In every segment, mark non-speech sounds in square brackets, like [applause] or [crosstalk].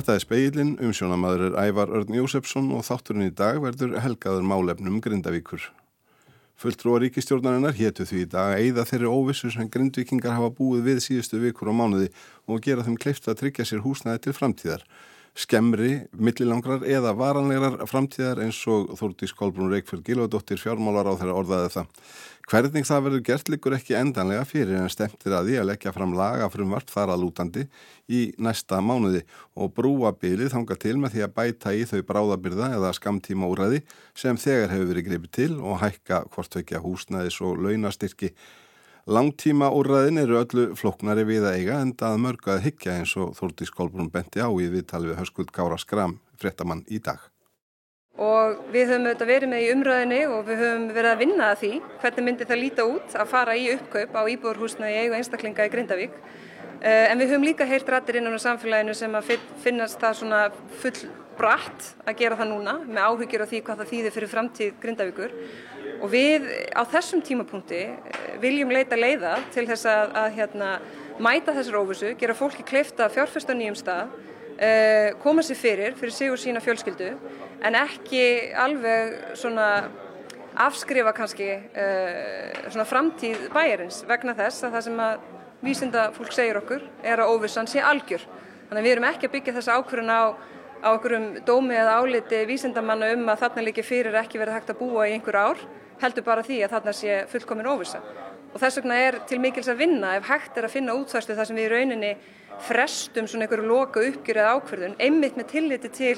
Þetta er speilin, umsjónamaður er Ævar Örn Jósefsson og þátturinn í dag verður helgaður málefnum Grindavíkur. Fulltrúa ríkistjórnarinnar héttu því í dag að eigða þeirri óvissu sem grindvikingar hafa búið við síðustu vikur og mánuði og gera þeim kleift að tryggja sér húsnæði til framtíðar skemmri, millilangrar eða varanlegar framtíðar eins og Þúrdís Kolbrún Reykjörð Gilvardóttir fjármálar á þeirra orðaði það. Hvernig það verður gert likur ekki endanlega fyrir en stemtir að því að leggja fram lagafrum vart þar að lútandi í næsta mánuði og brúa bylið þanga til með því að bæta í þau bráðabyrða eða skamtíma úræði sem þegar hefur verið greipið til og hækka hvort vekja húsnæðis og launastyrki Langtíma úrraðin eru öllu floknari við að eiga en að higgja eins og Þúrdís Kolbrún benti á í viðtal við Hörskuld Kára Skram, frettamann í dag. Og við höfum auðvitað verið með í umröðinni og við höfum verið að vinna að því hvernig myndi það líta út að fara í uppkaup á íbúðurhúsna í eigu einstaklinga í Grindavík. Eh, en við höfum líka heyrt rættir innan á samfélaginu sem að finnast það svona full bratt að gera það núna með áhyggjur af því hvað það þýðir fyrir framtíð Grindavíkur og við á þessum tímapunkti viljum leita leiða til þess að, að hérna, mæta þessar óvissu, gera fólki kleifta fjárfesta nýjum stað, uh, koma sér fyrir, fyrir sig og sína fjölskyldu en ekki alveg afskrifa kannski uh, framtíð bæjarins vegna þess að það sem að vísinda fólk segir okkur er að óvissan sé algjör. Þannig að við erum ekki að byggja þessa ákvörðun á á okkurum dómi eða áliti vísindamanna um að þarna líki fyrir ekki verið hægt að búa í einhver ár heldur bara því að þarna sé fullkomin óvisa. Og þess vegna er til mikils að vinna ef hægt er að finna útværslu þar sem við í rauninni frestum svona einhverju loka uppgjur eða ákverðun, einmitt með tilliti til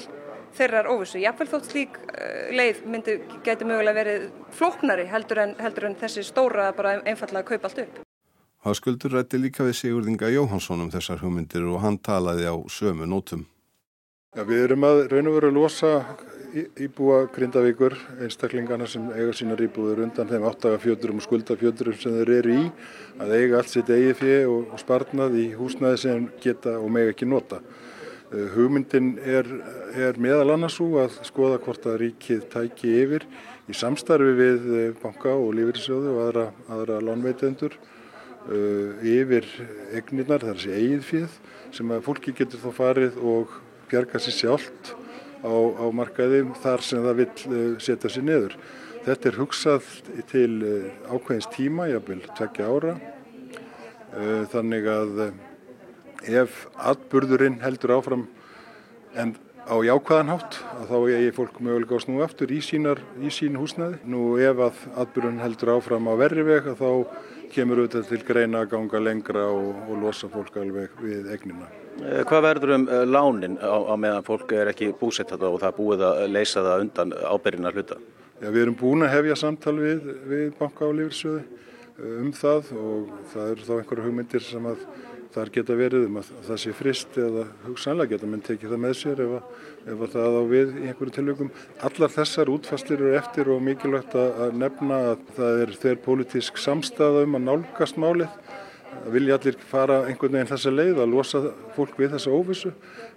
þeirrar óvissu. Jáfnveil þótt slík uh, leið myndi, geti mögulega verið flóknari heldur en, heldur en þessi stóra bara einfallega að kaupa allt upp. Háskuldur rætti líka við Sigurðinga Jóhansson um þessar hugmyndir og hann talaði á sömu nótum. Já, við erum að raun og veru að losa íbúa Grindavíkur, einstaklingana sem eiga sínar íbúður undan þeim áttagafjöturum og skuldafjöturum sem þeir eru í að eiga allt sitt eigi fjö og, sparnað í húsnaði sem geta og meg ekki nota. Uh, hugmyndin er, er meðal annars svo að skoða hvort að ríkið tæki yfir í samstarfi við uh, banka og lífeyrisjóðu og aðra, aðra lánveitendur uh, yfir egnirnar, er þessi eigið fjöð sem að fólki getur þá farið og bjarga sér sjálft á, á markaði þar sem það vil eh, setja sér neður. Þetta er hugsað til eh, ákveðins tíma, jábel tvekja ára, eh, þannig að ef atburðurinn heldur áfram en á jákvæðanhátt að þá er fólk mögulega á snú aftur í, sínar, í sín húsnaði. Nú ef að atburðurinn heldur áfram á verri veg þá kemur auðvitað til greina að ganga lengra og, og losa fólk alveg við egnina. Eh, hvað verður um eh, lánin á, á meðan fólk er ekki búsett þetta og það búið að leysa það undan ábyrjina hluta? Já, við erum búin að hefja samtal við, við banka og lífriðsjöði eh, um það og það eru þá einhverju hugmyndir sem að þar geta verið um að það sé frist eða hugsanlega geta menn tekið það með sér ef, að, ef að það á við í einhverju tilvægum. Allar þessar útfastir eru eftir og mikilvægt að nefna að það er þeir pólitísk samstæða um að nálgast málið vilja allir fara einhvern veginn þessa leið að losa fólk við þessa óvissu.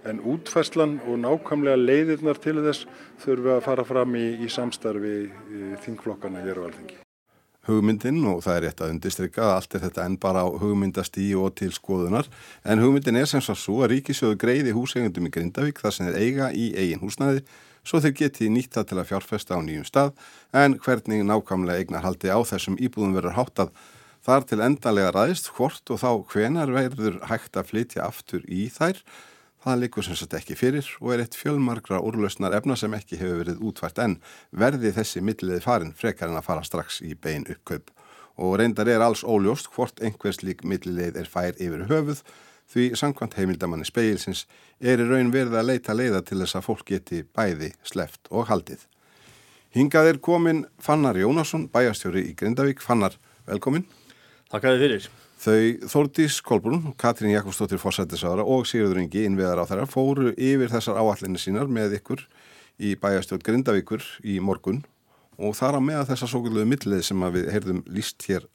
En útfæslan og nákvæmlega leiðirnar til þess þurfum að fara fram í, í samstarfi í þingflokkana hér á alþengi. Hugmyndin og það er rétt að undistrykka að allt er þetta enn bara á hugmyndastí og til skoðunar. En hugmyndin er sem svo að ríkisjóðu greiði húsegundum í Grindavík þar sem þeir eiga í eigin húsnæði svo þeir geti nýtt það til að fjárfesta á nýjum stað. En hvernig nákvæmlega eignar haldi á þessum íbúðum verður háttað Þar til endanlega ræðist hvort og þá hvenar verður hægt að flytja aftur í þær. Það likur sem sagt ekki fyrir og er eitt fjölmargra úrlausnar efna sem ekki hefur verið útvært en verði þessi milliði farin frekar en að fara strax í bein uppkaup. Og reyndar er alls óljóst hvort einhvers lík milliðið er fær yfir höfuð því sangkvæmt heimildamanni speilsins er í raun verið að leita leiða til þess að fólk geti bæði, sleft og haldið. Hingað er komin Fannar Jónasson, bæjastjóri í Grindavík. Fannar, velkomin. Takkaði fyrir. Þau Þórdís Kolbrún, Katrín Jakobsdóttir fórsættisára og Sigurður Ingi innviðar á þeirra fóru yfir þessar áallinni sínar með ykkur í bæjastjótt Grindavíkur í morgun og þar á með þessar svo gulluðu millið sem við heyrðum líst hér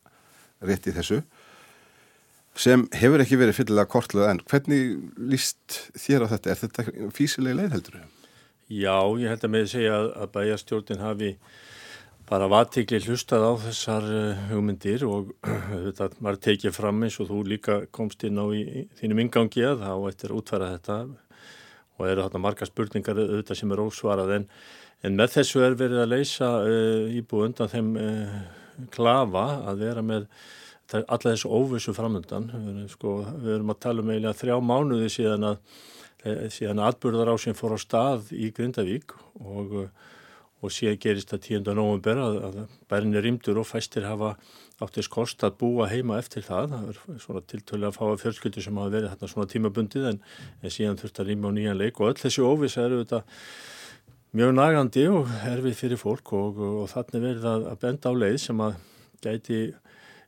rétt í þessu sem hefur ekki verið fyllilega kortluð en hvernig líst þér á þetta? Er þetta físileg leið heldur? Já, ég held að með að segja að bæjastjórnin hafi bara vatikli hlustað á þessar eh, hugmyndir og [clears throat] þetta var tekið fram eins og þú líka komst inn á í, þínum ingangi að þá eftir að útfæra þetta og eru þarna marga spurningar auðvitað sem er ósvarað. En, en með þessu er verið að leysa uh, íbú undan þeim uh, klafa að vera með alla þessu óvissu framöndan sko, við erum að tala um eiginlega þrjá mánuði síðan að eh, síðan atbyrðar á sem fór á stað í Grindavík og, og síðan gerist það 10. november að, að bærin er rýmdur og fæstir hafa áttist kost að búa heima eftir það það er svona tiltölu að fá að fjölskyldu sem hafa verið þarna svona tímabundið en, en síðan þurft að rýma á nýjan leik og öll þessi óvisa eru þetta mjög nagandi og erfið fyrir fólk og, og þannig verið að, að benda á leið sem að gæti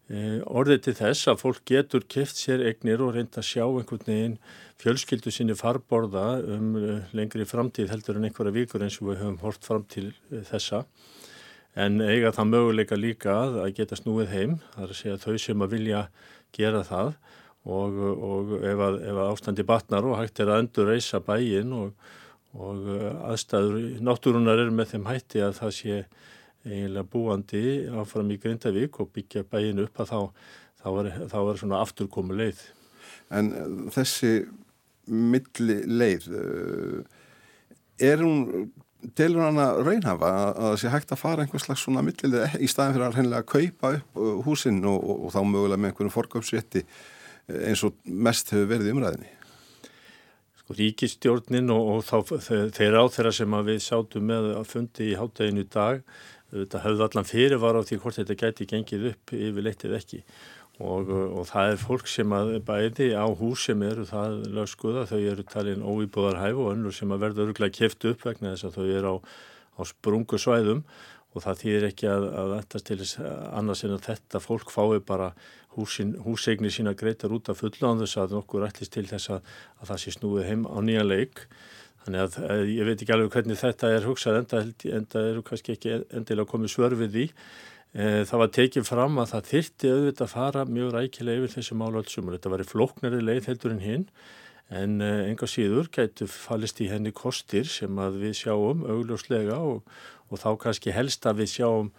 orðið til þess að fólk getur kift sér egnir og reynda að sjá einhvern veginn fjölskyldu sinni farborða um eh, lengri framtíð heldur en einhverja vikur eins og við höfum hort fram til eh, þessa. En eiga það möguleika líka að geta snúið heim, það er að segja þau sem að vilja gera það. Og, og ef, að, ef að ástandi batnar og hægt er að endur reysa bæin og, og aðstæður náttúrunar er með þeim hætti að það sé eiginlega búandi áfram í Grindavík og byggja bæin upp að þá, þá, er, þá er svona afturkomu leið. En eh, þessi milli leið, eh, er hún, telur hann að raunhafa að það sé hægt að fara einhvers slags svona milli leið í staðin fyrir að hennilega kaupa upp eh, húsinn og, og, og þá mögulega með einhverjum forgöpsrétti eins og mest hefur verið umræðinni? Sko ríkistjórnin og, og þá, þeir á þeirra sem við sátum með að fundi í hátteginu dag þetta höfðu allan fyrirvar á því hvort þetta gæti gengið upp yfir leittið ekki. Og, og það er fólk sem að bæði á hús sem eru það lögskuða, þau eru talin óýbúðarhæf og önnur sem að verða öruglega kæft upp vegna þess að þau eru á, á sprungu svæðum. Og það þýðir ekki að, að þetta til þess annars en að þetta fólk fái bara húsin, húsegni sína greitar út af þess að okkur ætlist til þess að, að það sé snúið heim á nýja leik Þannig að, að ég veit ekki alveg hvernig þetta er hugsað enda, enda eru kannski ekki endilega komið svörfið í. E, það var tekið fram að það þyrti auðvitað að fara mjög rækilega yfir þessu málu allsum og þetta var í flóknari leið heldur en hinn en e, enga síður gætu fallist í henni kostir sem að við sjáum augljóslega og, og þá kannski helst að við sjáum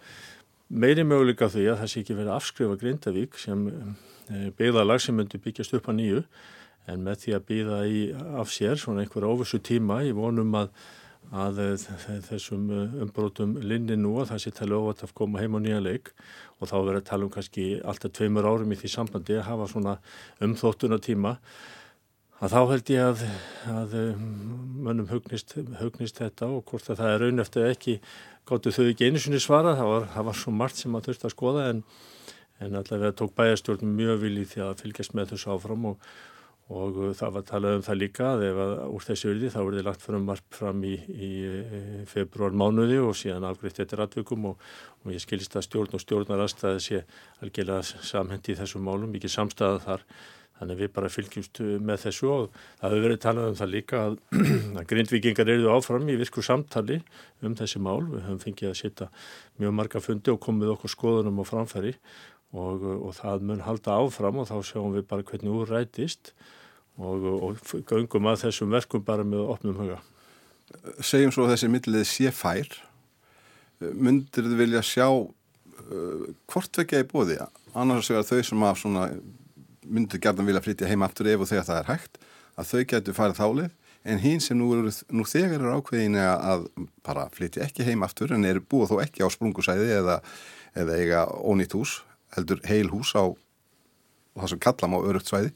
meiri möguleika því að það sé ekki verið að afskrifa Grindavík sem byggðalag sem myndi byggjast upp á nýju en með því að býða í af sér svona einhver óvissu tíma í vonum að, að þessum uh, umbrótum linni nú að það sé tala óvært að koma heim á nýja leik. Og þá verður að tala um kannski alltaf tveimur árum í því sambandi að hafa svona umþóttuna tíma að þá held ég að, að um, mönnum hugnist, hugnist þetta og hvort að það er raun eftir ekki gáttu þau ekki einu sinni svara það var, það var svo margt sem að þurft að skoða en, en allavega tók bæjastjórn mjög vilji því að fylgjast með þessu áfram og og uh, það var talað um það líka að ef að úr þessu yrði þá verði lagt marg fram í, í februar mánuði og síðan afgriðt eftir atvikum og, og ég skilist að stjórn og stjórnarastæði sé algjörlega samhendi í þessum málum, ekki samstæða þar. Þannig við bara fylgjumst uh, með þessu og það hefur verið talað um það líka að, [clears throat] að grindvikingar eruðu áfram í virku samtali um þessi mál, við höfum fengið að setja mjög marga fundi og komið okkur skoðunum og framfæri og, og það mun halda áfram og þá sjáum við bara hvernig úr rætist og, og göngum að þessum verkum bara með opnum huga. Segjum svo að þessi millið sé fær, myndir þið vilja sjá uh, hvort vekja í bóði, annars vegar þau sem að svona, myndir gerðan vilja flytja heim aftur ef og þegar það er hægt, að þau getur farið þálið, en hín sem nú, eru, nú þegar eru ákveðin að bara flytja ekki heim aftur en eru búið þó ekki á sprungusæði eða, eða eiga ónýtt hús, heldur heil hús á það sem kallam á örugt svæði,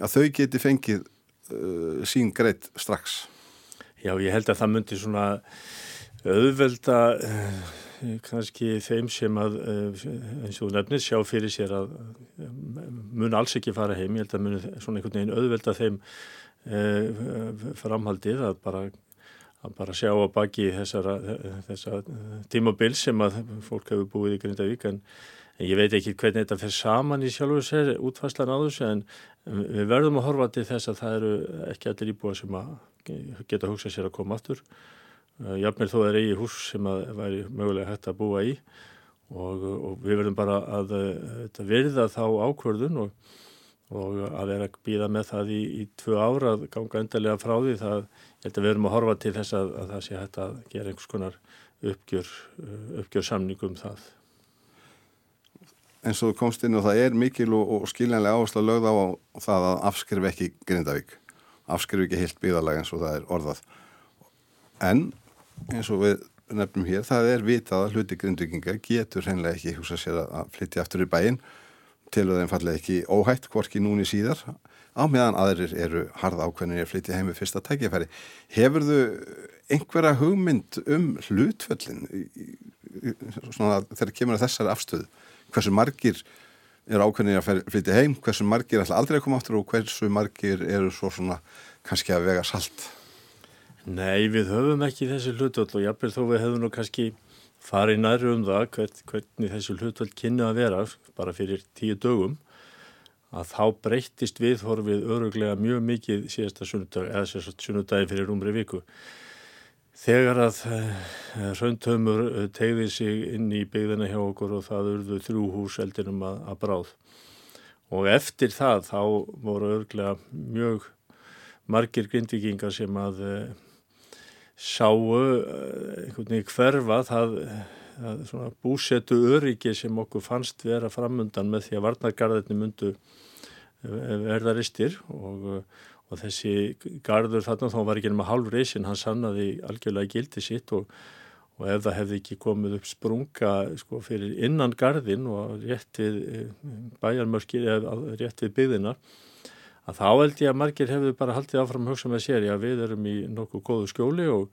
að þau geti fengið uh, sín greitt strax. Já, ég held að það myndi svona auðvelda uh, kannski þeim sem að uh, eins og nefnir sjá fyrir sér að uh, mun alls ekki fara heim, ég held að mun svona einhvern veginn auðvelda þeim uh, framhaldið að bara að bara sjá á baki þessara, þessara tímabil sem að fólk hefur búið í Grindavík en ég veit ekki hvernig þetta fyrir saman í sjálfur sér útfæslan á þessu en við verðum að horfa til þess að það eru ekki allir íbúa sem geta hugsað sér að koma aftur. Eh, jafnveg þó er eigi hús sem að væri mögulega hægt að búa í. Og, og við verðum bara að, að verða þá ákvörðun og, og að vera að býða með það í, í tvö ára að ganga endarlega frá því. Það, ég held að við verðum að horfa til þess að, að það sé hægt að gera einhvers konar uppgjör, uppgjör samningum það eins og komst inn og það er mikil og, og skiljanlega áherslu að lögða á það að afskrif ekki Grindavík afskrifu ekki heilt byggðalag eins og það er orðað. En eins og við nefnum hér, það er vitað að hluti grindvikingar getur hreinlega ekki húsa sér að flytja aftur í bæinn til og þeim fallið ekki óhætt, hvorki núni síðar, á meðan aðrir eru harða ákveðinir að flytja heim við fyrsta tækifæri. Hefur þau einhverja hugmynd um hlutföllin þegar kemur að þessari afstöðu? Hversu margir eru ákveðinir að flytja heim, hversu margir ætla aldrei að koma áttur og hversu margir eru svo svona kannski að vega salt? Nei, við höfum ekki þessi hlutvöld og jápil þó við hefum nú kannski farið næru um það hvern, hvernig þessi hlutvöld kynni að vera bara fyrir tíu dögum að þá breyttist viðhorfið öruglega mjög mikið síðasta sunnudag eða sérstaklega sunnudagi fyrir umri viku. Þegar að eh, rauntömmur eh, tegði sig inn í byggðina hjá okkur og það urðu þrjú hús eldinum að, að bráð. Og eftir það þá voru öruglega mjög margir grindvikingar sem að eh, sáu einhvern veginn hverfa það, búsetu öryggi sem okkur fannst vera framundan með því að varnargarðinni myndu eh, verða ristir og, og þessi garður þarna þá var ekki nema hálf reysin, hann sannaði algjörlega gildi sitt og, og ef það hefði ekki komið upp sprunga sko, fyrir innan garðin og rétt við eh, bæjarmörki eða rétt við byggðina að þá held ég að margir hefur bara haldið áfram að hugsa með sér, já við erum í nokkuð góðu skjóli og,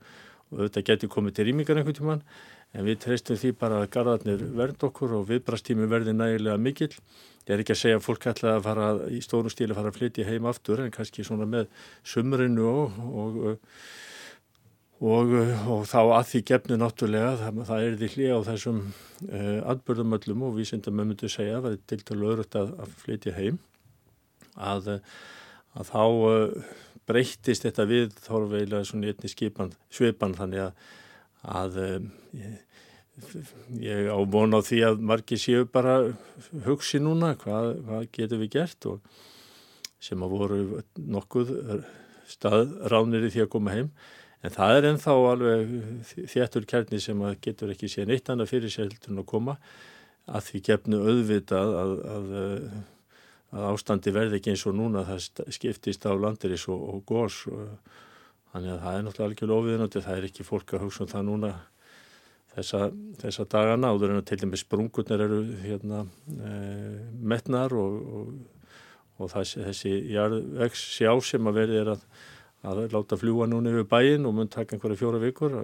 og þetta getur komið til rýmingar einhvern tíman en við treystum því bara að gardarnir verð okkur og viðbrastími verði nægilega mikill. Ég er ekki að segja að fólk ætla að fara í stórum stíli að fara að flytja heim aftur en kannski svona með sumrinu og, og, og þá að því gefnu náttúrulega það, það er því hlið á þessum uh, atbörðumöllum og við sendum að myndu segja að það er til til öðrut að, að flytja heim að, að þá uh, breyttist þetta við þorfeilega svona einni skipan, svipan þannig að, að um, ég, ég á von á því að margir séu bara hugsi núna hvað, hvað getur við gert og sem að voru nokkuð staðránir í því að koma heim. En það er ennþá alveg þéttur kærni sem að getur ekki séð neitt annað fyrir sér heldur en að koma. Að því gefnu auðvitað að, að, að að ástandi verði ekki eins og núna það skiptist á landiris og, og gós og, þannig að það er náttúrulega algjörlega ofiðinandi, það er ekki fólk að hugsa um það núna þessa, þessa dagana áður en að til dæmis sprungurnar eru hérna e, metnar og, og það, þessi jarðvegs sjá sem að verði er að, að láta fljúa núna yfir bæin og mun taka einhverja fjóra vikur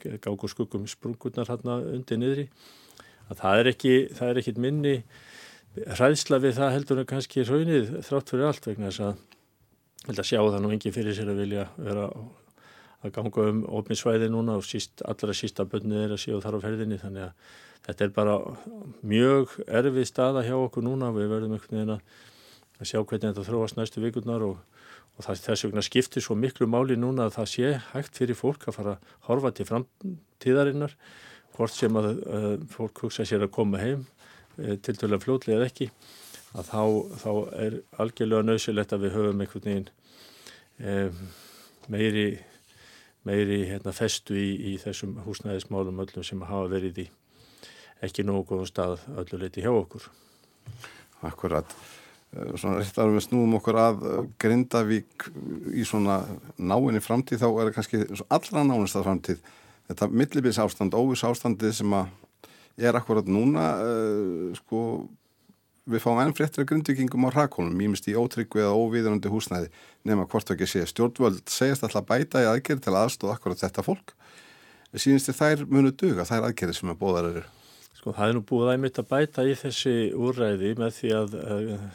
gáku skuggum sprungurnar hérna undir niðri. Að það er ekki, það er ekkit minni hræðsla við það heldur en kannski raunnið þrátt fyrir allt vegna þess að held að sjá það nú engi fyrir sér að vilja vera að ganga um óminsvæði núna og síst, allra sísta bönnið er að séu þar á ferðinni. Þannig að þetta er bara mjög erfið staða hjá okkur núna. Við verðum einhvern veginn að sjá hvernig þetta þróast næstu vikurnar og, og það, þess vegna skiptir svo miklu máli núna að það sé hægt fyrir fólk að fara að horfa til framtíðarinnar hvort sem að, að fólk hugsa sér að koma heim Eh, til dæla fljóðlega eða ekki að þá, þá er algjörlega nöðsilegt að við höfum einhvern veginn eh, meiri, meiri hérna, festu í, í þessum húsnæðismálum öllum sem hafa verið í ekki nógu góðum stað öllu leiti hjá okkur. Akkurat. Eh, svona rétt að við snúum okkur að eh, Grindavík í svona náinni framtíð þá er það kannski allra nánist að framtíð þetta millibils ástand, óvis ástandið sem að er akkurat núna uh, sko við fáum enn fréttir af grundvikingum á rakónum mýmist í ótryggvi eða óviðrandi húsnæði. Nema hvort ekki sé stjórnvöld segjast alltaf bæta í aðgerð til aðstóð akkurat þetta fólk. Sínist þér þær munu duga, þær aðgerði sem er bóðar eru? Sko það er nú búið að einmitt að bæta í þessi úræði með því að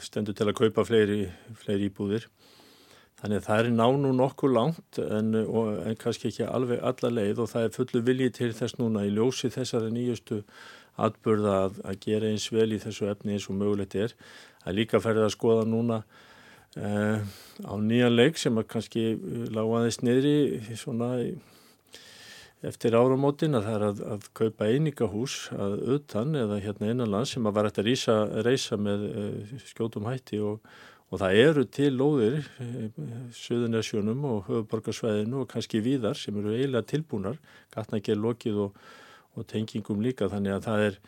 stendur til að kaupa fleiri, fleiri íbúðir. Þannig að það er nánu nokkuð langt en, og, en kannski ekki alveg alla leið og það er fullu viljið til þess núna í ljósi þessari nýjustu atbörða að, að gera eins vel í þessu efni eins og mögulegt er. Er líka ferðið að skoða núna eh, á nýjan leik sem að kannski lága aðeins niðri svona eftir áramótin að það er að, að kaupa einingahús að utan eða hérna innanlands sem að var eftir að reysa með eh, skjótum hætti og og það eru til lóðir eh, Suðunarsjónum og höfuborgarsvæðinu og kannski víðar sem eru eiginlega tilbúnar gatnager lokið og, og tengingum líka þannig að það er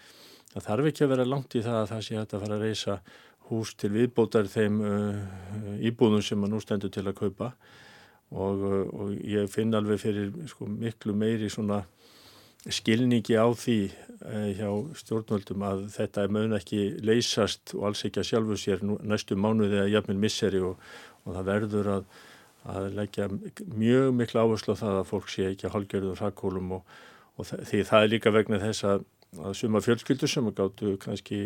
það þarf ekki að vera langt í það að það sé hægt að fara að reysa hús til viðbótar þeim uh, íbúðum sem maður nú stendur til að kaupa. Og, og ég finn alveg fyrir sko, miklu meiri svona skilningi á því eh, hjá stjórnvöldum að þetta er mögn ekki leysast og alls ekki að sjálfu sér næstu mánuði að jafnvel misseri og, og það verður að, að leggja mjög miklu áherslu á það að fólk sé ekki að halgjörðum hrakkólum og, og því það er líka vegna þess að, að suma fjölskyldur sem gáttu kannski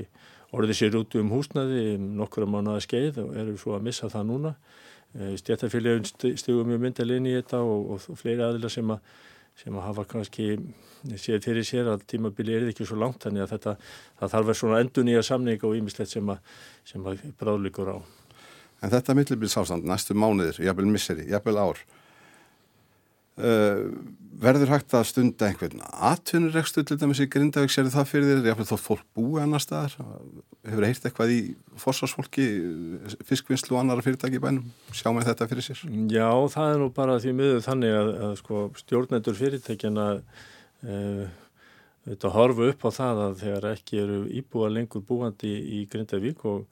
orðið sér út um húsnaði um nokkura mánuða skeið og eru svo að missa það núna. Eh, Stjættarfélagin stugum mjög myndalegin í þetta og, og fleiri aðila sem að sem að hafa kannski séð fyrir sér að tímabili er ekki svo langt þannig að þetta, það þarf að vera svona endur nýja samning og ímislegt sem að, að bráðlíkur á. En þetta millibils ástand, næstu mánuðir, jafnvel misseri, jafnvel ár, uh, verður hægt að stunda einhvern atvinnurekstu til dæmis í Grindavík, sér það fyrir þér, jafnvel þótt fólk búi annar staðar, hefur heirt eitthvað í fórsvarsfólki, fiskvinnslu og annara fyrirtæki í bænum, sjá með þetta fyrir sér? Já, það er nú bara því miður þannig að, að sko, stjórnendur fyrirtækjana uh, þetta horfu upp á það að þegar ekki eru íbúa lengur búandi í Grindavík og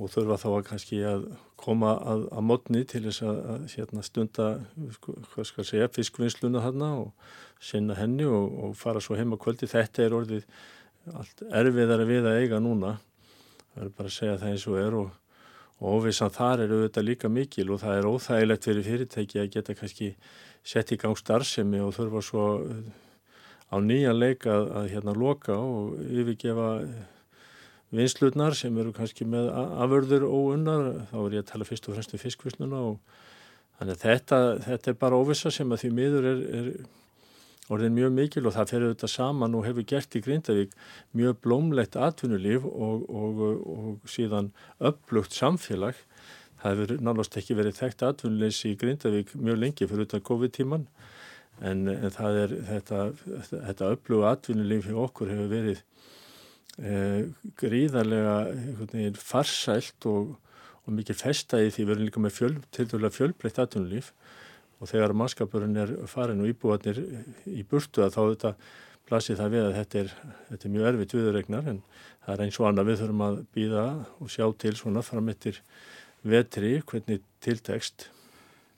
og þurfa þá að kannski að koma að, að modni til þess að, að hérna, stunda sko, segja, fiskvinnsluna þarna og sinna henni og, og fara svo heima kvöldi. Þetta er orðið allt erfiðar við að eiga núna. Það er bara að segja það eins og er og, og óvissan þar eru auðvitað líka mikil og það er óþægilegt fyrir fyrirtæki að geta kannski sett í gang starfsemi og þurfa svo á nýjan leik að, að hérna loka og yfirgefa vinslutnar sem eru kannski með aförður óunnar, þá er ég að tala fyrst og fremst um fiskvisluna og þannig að þetta, þetta er bara óvisa sem að því miður er, er orðin mjög mikil og það fer auðvitað saman og hefur gert í Grindavík mjög blómlegt atvinnulíf og, og, og síðan upplugt samfélag. Það hefur náttúrulega ekki verið þekkt atvinnuleysi í Grindavík mjög lengi fyrir utan COVID-tíman en, en er þetta, þetta uppluga atvinnulíf hjá okkur hefur verið eh, gríðarlega farsælt og, og mikið festæði því. Við erum líka með fjöl, fjölbreytt aðtunulíf og þegar mannskapurinn er farin og íbúarnir í burtu að þá þetta plasið það við að þetta er, þetta er mjög erfitt viðregnar en það er eins og annað við þurfum að býða og sjá til svona framittir vetri, hvernig tiltekst.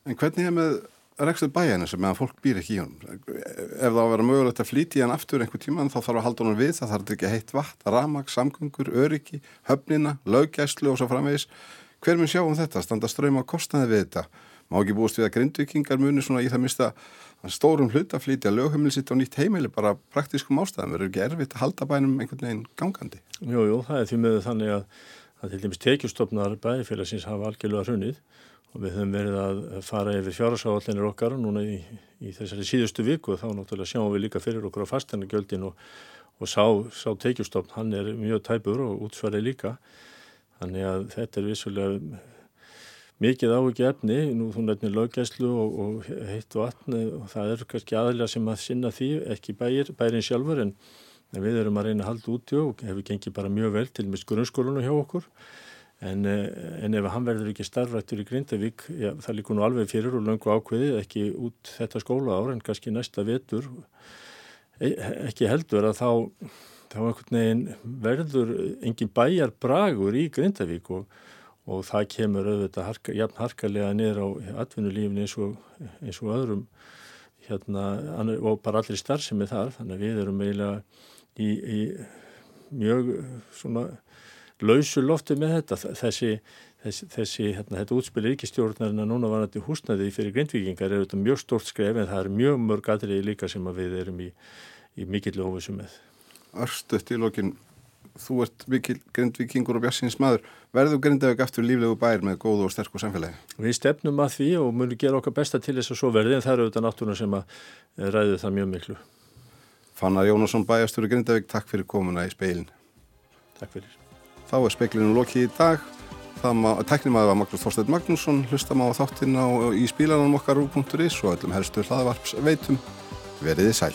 En hvernig er með rekstur bæjarnir sem meðan fólk býr ekki í honum. Ef það á að vera mögulegt að flýti hann aftur einhver tíma þá þarf að halda honum við, það þarf ekki heitt vatn ramag, samgöngur, öryggi, höfnina löggæslu og svo framvegis. Hver mun sjá um þetta, standa ströym á kostnaði við þetta, má ekki búist við að grindvikingar muni svona í það mista stórum hluta flýti að lögheimili sitt á nýtt heimili bara praktískum ástæðum, verður ekki erfitt að halda bænum einhvern veginn gangandi Og við höfum verið að fara yfir fjárhásallinir okkar núna í, í þessari síðustu viku og þá náttúrulega sjáum við líka fyrir okkur á fastanegjöldin og, og sá, sá teikjustofn, hann er mjög tæpur og útsvarið líka. Þannig að þetta er vissulega mikið á ekki efni, nú þú nefnir löggæslu og, og heitt vatn og það er kannski aðlega sem að sinna því ekki bæir, bærin sjálfur en við erum að reyna að halda úti og hefur gengið bara mjög vel til með grunnskólanu hjá okkur En, eh, en ef hann verður ekki starfrættur í Grindavík, já, það líkur nú alveg fyrir og löngu ákveðið, ekki út þetta skóla ára en kannski næsta vetur, e, ekki heldur að þá, þá verður engin bæjar bragur í Grindavík og, og það kemur auðvitað harka, jafn harkalega niður á atvinnulífni eins og, eins og öðrum hérna, og bara allir starfsemi þar, þannig að við erum eiginlega í, í mjög svona lausu lofti með þetta. Þessi, þessi, þessi hérna, þetta útspil ríkistjórnarinn að núna var þetta húsnaði fyrir grindvikingar er þetta mjög stort skref en það er mjög mörg aðrið líka sem að við erum í, í mikill óvissu með. Örstuðt í lokin þú ert mikill grindvikingur og bjassins maður. Verður grindavík aftur líflegu bær með góðu og sterkur samfélagi? Við stefnum að því og munum gera okkar besta til þess að svo verði en það eru auðvitað náttúrulega sem að ræðu það mjög miklu. Fannar Jónasson bæjastur í Grindavík, takk fyrir komuna í speilin Takk fyrir Þá er speiklinum lokið í dag. Tæknum að það var Magnús Þorstein Magnússon, hlustam á þáttina í spílanum okkar úr.is og öllum helstu hlaðavarps veitum. Veriði sæl.